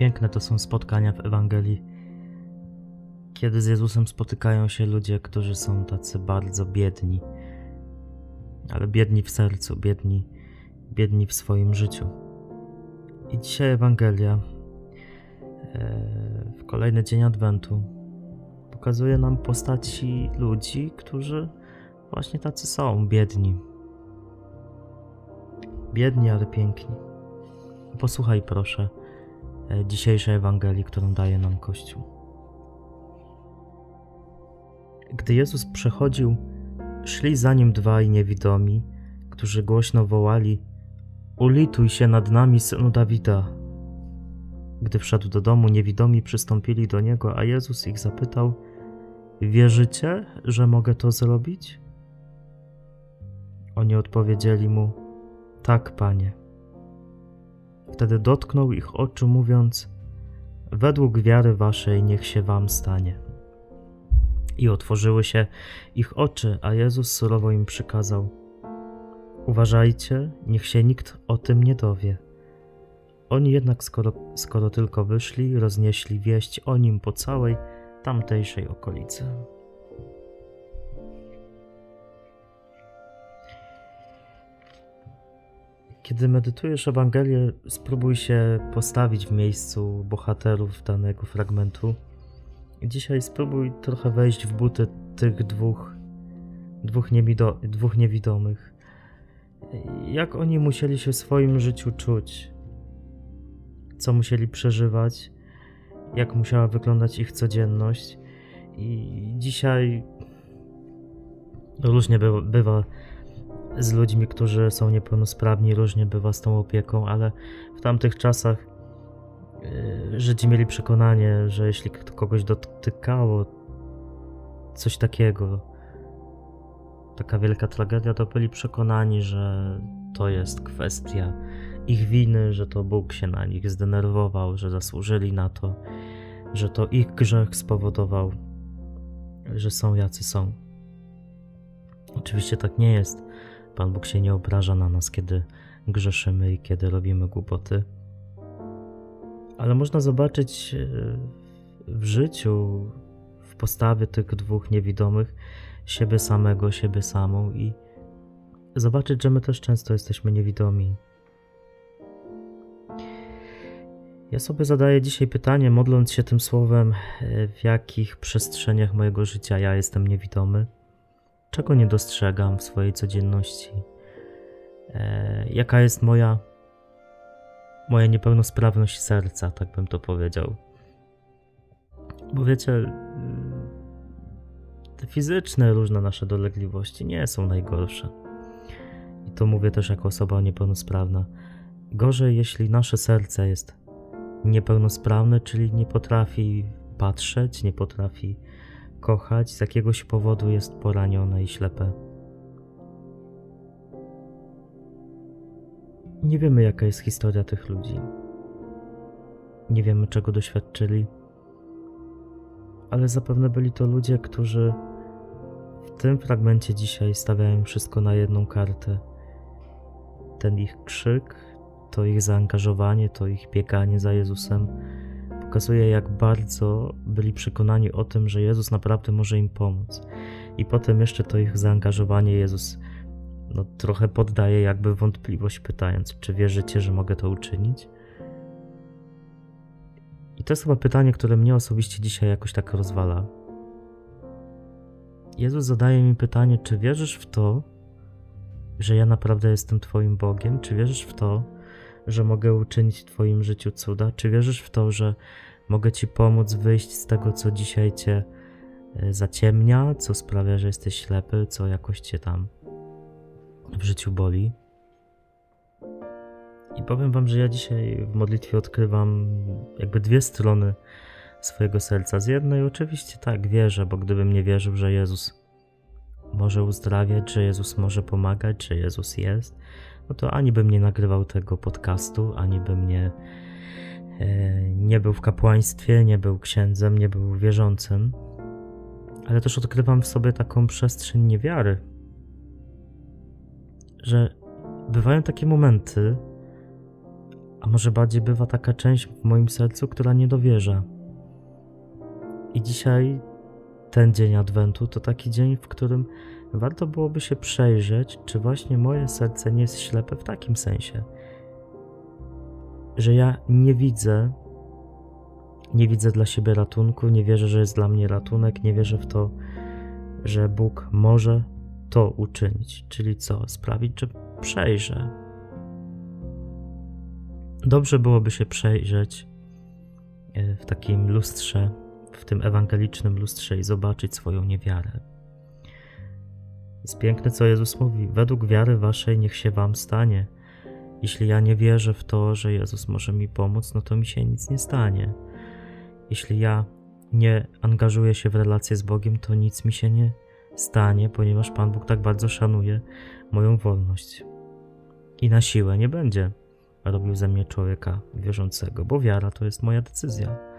piękne to są spotkania w Ewangelii, kiedy z Jezusem spotykają się ludzie, którzy są tacy bardzo biedni, ale biedni w sercu, biedni, biedni w swoim życiu. I dzisiaj Ewangelia, e, w kolejny dzień Adwentu, pokazuje nam postaci ludzi, którzy właśnie tacy są, biedni. Biedni, ale piękni. Posłuchaj proszę dzisiejszej Ewangelii, którą daje nam Kościół. Gdy Jezus przechodził, szli za nim dwaj niewidomi, którzy głośno wołali: Ulituj się nad nami, synu Dawida. Gdy wszedł do domu, niewidomi przystąpili do niego, a Jezus ich zapytał: Wierzycie, że mogę to zrobić? Oni odpowiedzieli mu: Tak, panie. Wtedy dotknął ich oczu, mówiąc: Według wiary waszej niech się wam stanie. I otworzyły się ich oczy, a Jezus surowo im przykazał: Uważajcie, niech się nikt o tym nie dowie. Oni jednak, skoro, skoro tylko wyszli, roznieśli wieść o nim po całej tamtejszej okolicy. Kiedy medytujesz Ewangelię, spróbuj się postawić w miejscu bohaterów danego fragmentu. Dzisiaj spróbuj trochę wejść w buty tych dwóch, dwóch, niewido, dwóch niewidomych. Jak oni musieli się w swoim życiu czuć? Co musieli przeżywać? Jak musiała wyglądać ich codzienność? I dzisiaj różnie bywa, z ludźmi, którzy są niepełnosprawni, różnie bywa z tą opieką, ale w tamtych czasach yy, Żydzi mieli przekonanie, że jeśli kogoś dotykało coś takiego, taka wielka tragedia, to byli przekonani, że to jest kwestia ich winy, że to Bóg się na nich zdenerwował, że zasłużyli na to, że to ich grzech spowodował, że są jacy są. Oczywiście tak nie jest. Pan Bóg się nie obraża na nas, kiedy grzeszymy i kiedy robimy głupoty. Ale można zobaczyć e, w życiu, w postawie tych dwóch niewidomych, siebie samego, siebie samą i zobaczyć, że my też często jesteśmy niewidomi. Ja sobie zadaję dzisiaj pytanie, modląc się tym słowem, e, w jakich przestrzeniach mojego życia ja jestem niewidomy czego nie dostrzegam w swojej codzienności, e, jaka jest moja, moja niepełnosprawność serca, tak bym to powiedział. Bo wiecie, y, te fizyczne różne nasze dolegliwości nie są najgorsze. I to mówię też jako osoba niepełnosprawna. Gorzej, jeśli nasze serce jest niepełnosprawne, czyli nie potrafi patrzeć, nie potrafi kochać, z jakiegoś powodu jest poranione i ślepe. Nie wiemy, jaka jest historia tych ludzi. Nie wiemy, czego doświadczyli, ale zapewne byli to ludzie, którzy w tym fragmencie dzisiaj stawiają wszystko na jedną kartę. Ten ich krzyk, to ich zaangażowanie, to ich bieganie za Jezusem pokazuje, jak bardzo byli przekonani o tym, że Jezus naprawdę może im pomóc. I potem jeszcze to ich zaangażowanie Jezus no, trochę poddaje jakby wątpliwość, pytając, czy wierzycie, że mogę to uczynić? I to jest chyba pytanie, które mnie osobiście dzisiaj jakoś tak rozwala. Jezus zadaje mi pytanie, czy wierzysz w to, że ja naprawdę jestem Twoim Bogiem? Czy wierzysz w to, że mogę uczynić w Twoim życiu cuda? Czy wierzysz w to, że mogę Ci pomóc wyjść z tego, co dzisiaj Cię e, zaciemnia, co sprawia, że jesteś ślepy, co jakoś Cię tam w życiu boli? I powiem Wam, że ja dzisiaj w modlitwie odkrywam jakby dwie strony swojego serca. Z jednej oczywiście tak, wierzę, bo gdybym nie wierzył, że Jezus może uzdrawiać, że Jezus może pomagać, że Jezus jest, no to ani bym nie nagrywał tego podcastu, ani bym nie, e, nie był w kapłaństwie, nie był księdzem, nie był wierzącym. Ale też odkrywam w sobie taką przestrzeń niewiary, że bywają takie momenty, A może bardziej bywa taka część w moim sercu, która nie dowierza. I dzisiaj, ten dzień Adwentu, to taki dzień, w którym warto byłoby się przejrzeć, czy właśnie moje serce nie jest ślepe w takim sensie, że ja nie widzę, nie widzę dla siebie ratunku, nie wierzę, że jest dla mnie ratunek, nie wierzę w to, że Bóg może to uczynić. Czyli co? Sprawić, że przejrzę. Dobrze byłoby się przejrzeć e, w takim lustrze, w tym ewangelicznym lustrze i zobaczyć swoją niewiarę. Jest piękne, co Jezus mówi: Według wiary waszej niech się wam stanie. Jeśli ja nie wierzę w to, że Jezus może mi pomóc, no to mi się nic nie stanie. Jeśli ja nie angażuję się w relacje z Bogiem, to nic mi się nie stanie, ponieważ Pan Bóg tak bardzo szanuje moją wolność. I na siłę nie będzie robił ze mnie człowieka wierzącego, bo wiara to jest moja decyzja.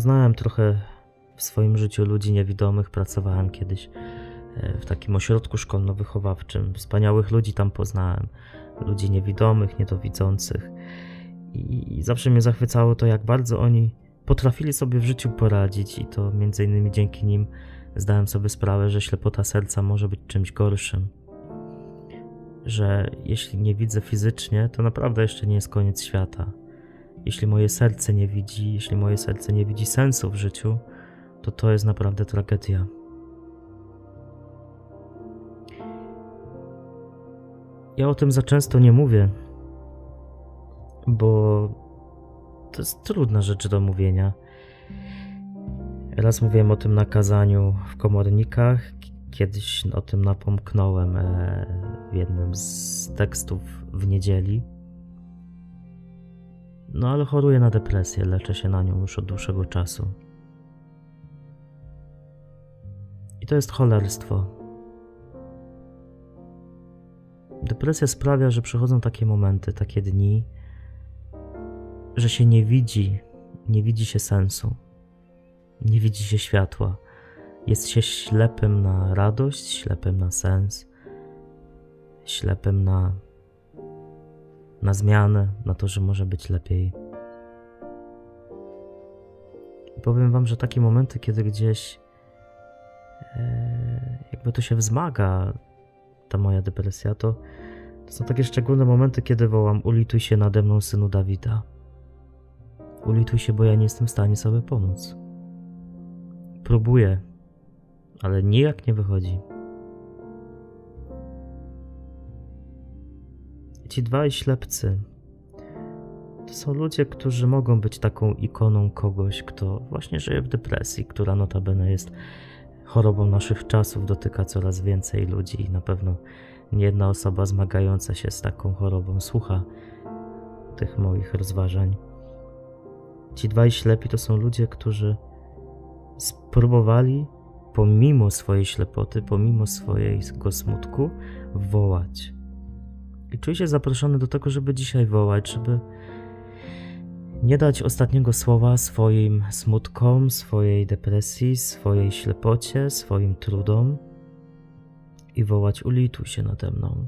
Poznałem trochę w swoim życiu ludzi niewidomych, pracowałem kiedyś e, w takim ośrodku szkolno-wychowawczym. Wspaniałych ludzi tam poznałem, ludzi niewidomych, niedowidzących. I, I zawsze mnie zachwycało to, jak bardzo oni potrafili sobie w życiu poradzić, i to między innymi dzięki nim zdałem sobie sprawę, że ślepota serca może być czymś gorszym. Że jeśli nie widzę fizycznie, to naprawdę jeszcze nie jest koniec świata. Jeśli moje serce nie widzi, jeśli moje serce nie widzi sensu w życiu, to to jest naprawdę tragedia. Ja o tym za często nie mówię, bo to jest trudna rzecz do mówienia. Raz mówiłem o tym na kazaniu w komornikach, kiedyś o tym napomknąłem e, w jednym z tekstów w niedzieli. No ale choruję na depresję, leczę się na nią już od dłuższego czasu. I to jest cholerstwo. Depresja sprawia, że przychodzą takie momenty, takie dni, że się nie widzi, nie widzi się sensu, nie widzi się światła. Jest się ślepym na radość, ślepym na sens, ślepym na, na zmianę, na to, że może być lepiej. I powiem Wam, że takie momenty, kiedy gdzieś e, jakby to się wzmaga, ta moja depresja, to, to są takie szczególne momenty, kiedy wołam: Ulituj się nade mną, synu Dawida. Ulituj się, bo ja nie jestem w stanie sobie pomóc. Próbuję, ale nijak nie wychodzi. Ci dwaj ślepcy to są ludzie, którzy mogą być taką ikoną kogoś, kto właśnie żyje w depresji, która notabene jest chorobą naszych czasów, dotyka coraz więcej ludzi i na pewno nie jedna osoba zmagająca się z taką chorobą słucha tych moich rozważań. Ci dwaj ślepi to są ludzie, którzy spróbowali pomimo swojej ślepoty, pomimo swojego smutku, wołać. I czuję się zaproszony do tego, żeby dzisiaj wołać, żeby nie dać ostatniego słowa swoim smutkom, swojej depresji, swojej ślepocie, swoim trudom i wołać: Ulituj się nade mną.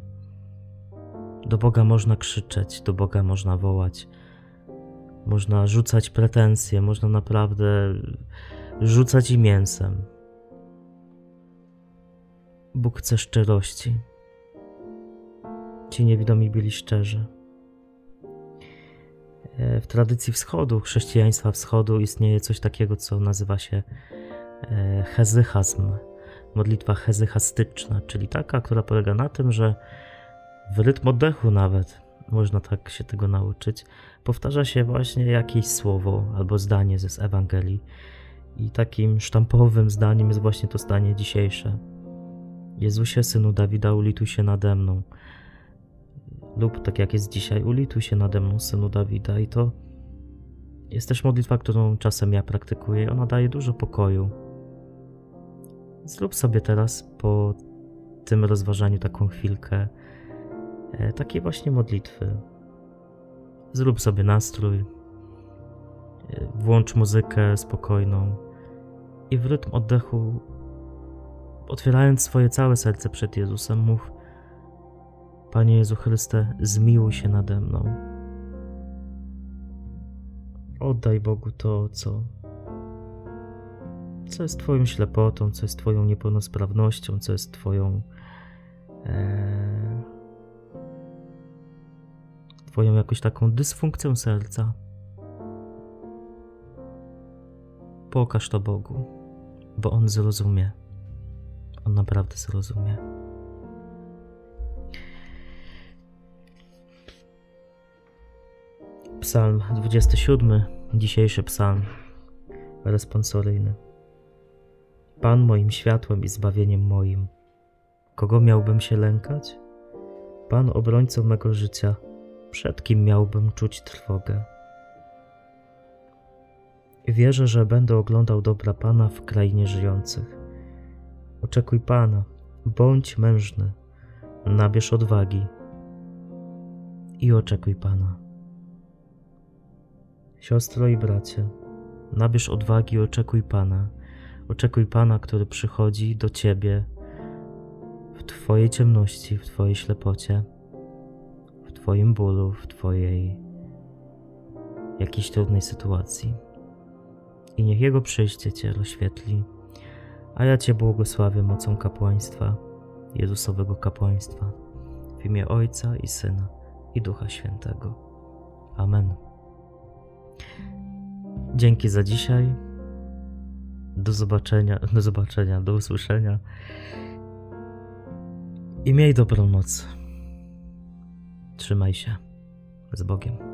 Do Boga można krzyczeć, do Boga można wołać, można rzucać pretensje, można naprawdę rzucać i mięsem. Bóg chce szczerości. Ci niewidomi byli szczerzy. E, w tradycji wschodu, chrześcijaństwa wschodu istnieje coś takiego, co nazywa się e, hezychazm, modlitwa hezychastyczna, czyli taka, która polega na tym, że w rytm oddechu nawet, można tak się tego nauczyć, powtarza się właśnie jakieś słowo albo zdanie ze Ewangelii. I takim sztampowym zdaniem jest właśnie to zdanie dzisiejsze. Jezusie, synu Dawida, ulituj się nade mną. Lub tak jak jest dzisiaj, ulituj się nade mną, synu Dawida. I to jest też modlitwa, którą czasem ja praktykuję. Ona daje dużo pokoju. Zrób sobie teraz po tym rozważaniu taką chwilkę e, takiej właśnie modlitwy. Zrób sobie nastrój, e, włącz muzykę spokojną i w rytm oddechu otwierając swoje całe serce przed Jezusem, mów: Panie Jezu Chryste, zmiłuj się nade mną. Oddaj Bogu to, co, co jest Twoją ślepotą, co jest Twoją niepełnosprawnością, co jest Twoją. E, twoją jakąś taką dysfunkcją serca. Pokaż to Bogu, bo On zrozumie. On naprawdę zrozumie. Psalm 27, dzisiejszy psalm responsoryjny. Pan moim światłem i zbawieniem moim. Kogo miałbym się lękać? Pan obrońcą mego życia. Przed kim miałbym czuć trwogę? Wierzę, że będę oglądał dobra Pana w krainie żyjących. Oczekuj Pana, bądź mężny, nabierz odwagi i oczekuj Pana. Siostro i bracie, nabierz odwagi i oczekuj Pana. Oczekuj Pana, który przychodzi do Ciebie w Twojej ciemności, w Twojej ślepocie, w Twoim bólu, w Twojej jakiejś trudnej sytuacji. I niech Jego przyjście Cię rozświetli, a ja Cię błogosławię mocą kapłaństwa, Jezusowego kapłaństwa, w imię Ojca i Syna i Ducha Świętego. Amen. Dzięki za dzisiaj. Do zobaczenia, do zobaczenia, do usłyszenia. I miej dobrą noc. Trzymaj się. Z Bogiem.